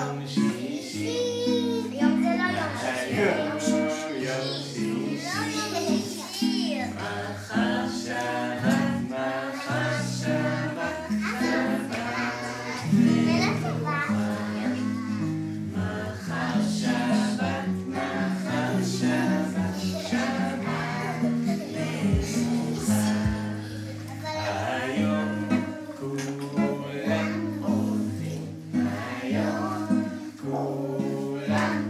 yanlış değil. Yanlış değil. Yanlış değil. mù lắng